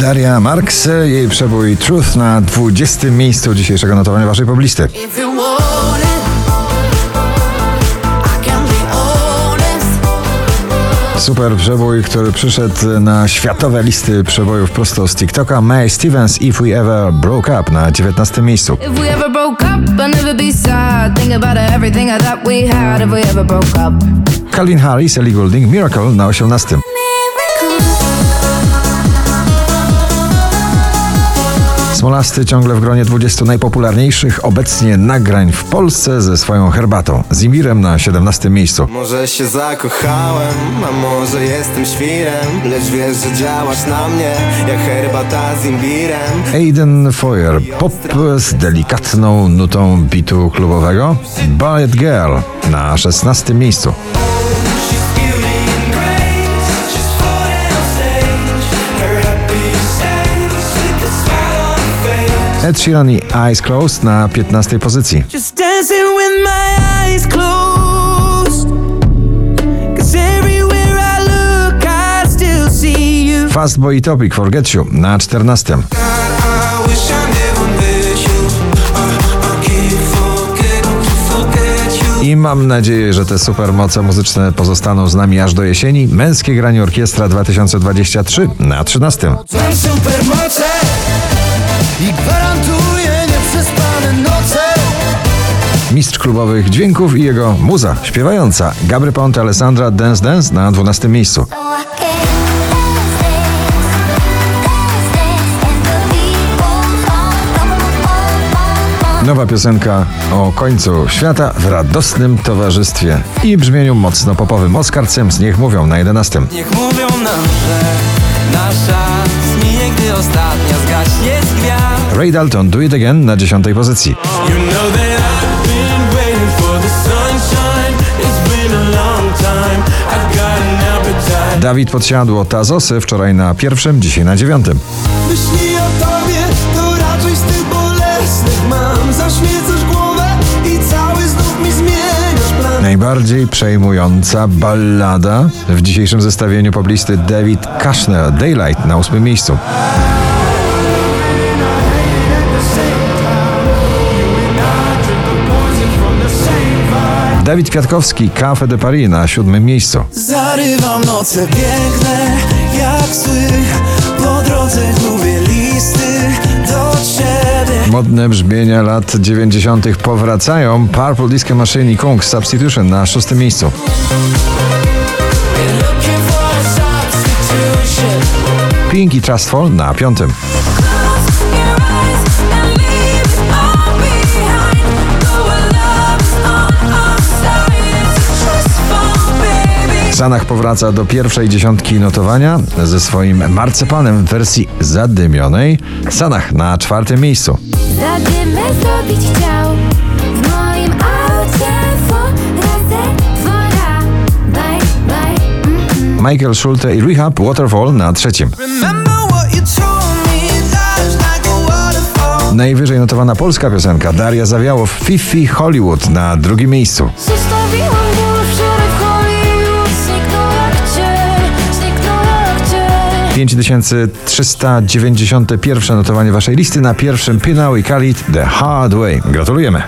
Daria Marks, jej przebój Truth na 20. miejscu dzisiejszego notowania waszej poblisty. Super przebój, który przyszedł na światowe listy przebojów prosto z TikToka. Mae Stevens, If We Ever Broke Up na 19. miejscu. Calvin Harris, Ellie Goulding, Miracle na 18. Smolasty ciągle w gronie 20 najpopularniejszych obecnie nagrań w Polsce ze swoją herbatą. Z Imirem na 17 miejscu. Może się zakochałem, a może jestem świrem Lecz wiesz, że działasz na mnie jak herbata z imbirem Aiden Foyer, pop z delikatną nutą bitu klubowego. Ballet Girl na 16 miejscu. Ed Sheeran i Eyes Closed na 15 pozycji. You. Fastboy Topic Forget You na 14. I wish I never met you I, I can't forget, forget you I mam nadzieję, że te supermoce muzyczne pozostaną z nami aż do jesieni. Męskie granie orkiestra 2023 na 13. Mam supermoce Mistrz klubowych dźwięków i jego muza śpiewająca Gabry Ponte Alessandra Dance Dance na 12 miejscu. Nowa piosenka o końcu świata w radosnym towarzystwie i brzmieniu mocno popowym. Oscar Sims, niech mówią na 11. Niech mówią nam, że nasza zmije, gdy ostatnia zgaśnie z gwiazd. Ray Dalton Do It Again na 10 pozycji. You know Dawid Podsiadło Tazosy wczoraj na pierwszym, dzisiaj na dziewiątym. Myśli o tobie to raczej z tych bolesnych mam Zaśmiecasz głowę i cały znów mi zmieniasz plan Najbardziej przejmująca ballada w dzisiejszym zestawieniu poblisty David Kushner Daylight na ósmym miejscu. Dawid Kwiatkowski Café de Paris na siódmym miejscu. Zarywam noce piękne, jak sły. Po drodze gubię listy do ciebie. Modne brzmienia lat 90. powracają. Purple Disco Machine i Kung Substitution na szóstym miejscu. Pink i Trustful na piątym. Sanach powraca do pierwszej dziesiątki notowania ze swoim marcepanem w wersji zadymionej. Sanach na czwartym miejscu. Zadymę zrobić chciał W moim aucie dwora Bye, bye mm, mm. Michael Schulte i Rehab Waterfall na trzecim. Najwyżej notowana polska piosenka Daria Zawiałow Fifi Hollywood na drugim miejscu. 5391 notowanie waszej listy na pierwszym Pinał i kalit The Hard Way. Gratulujemy.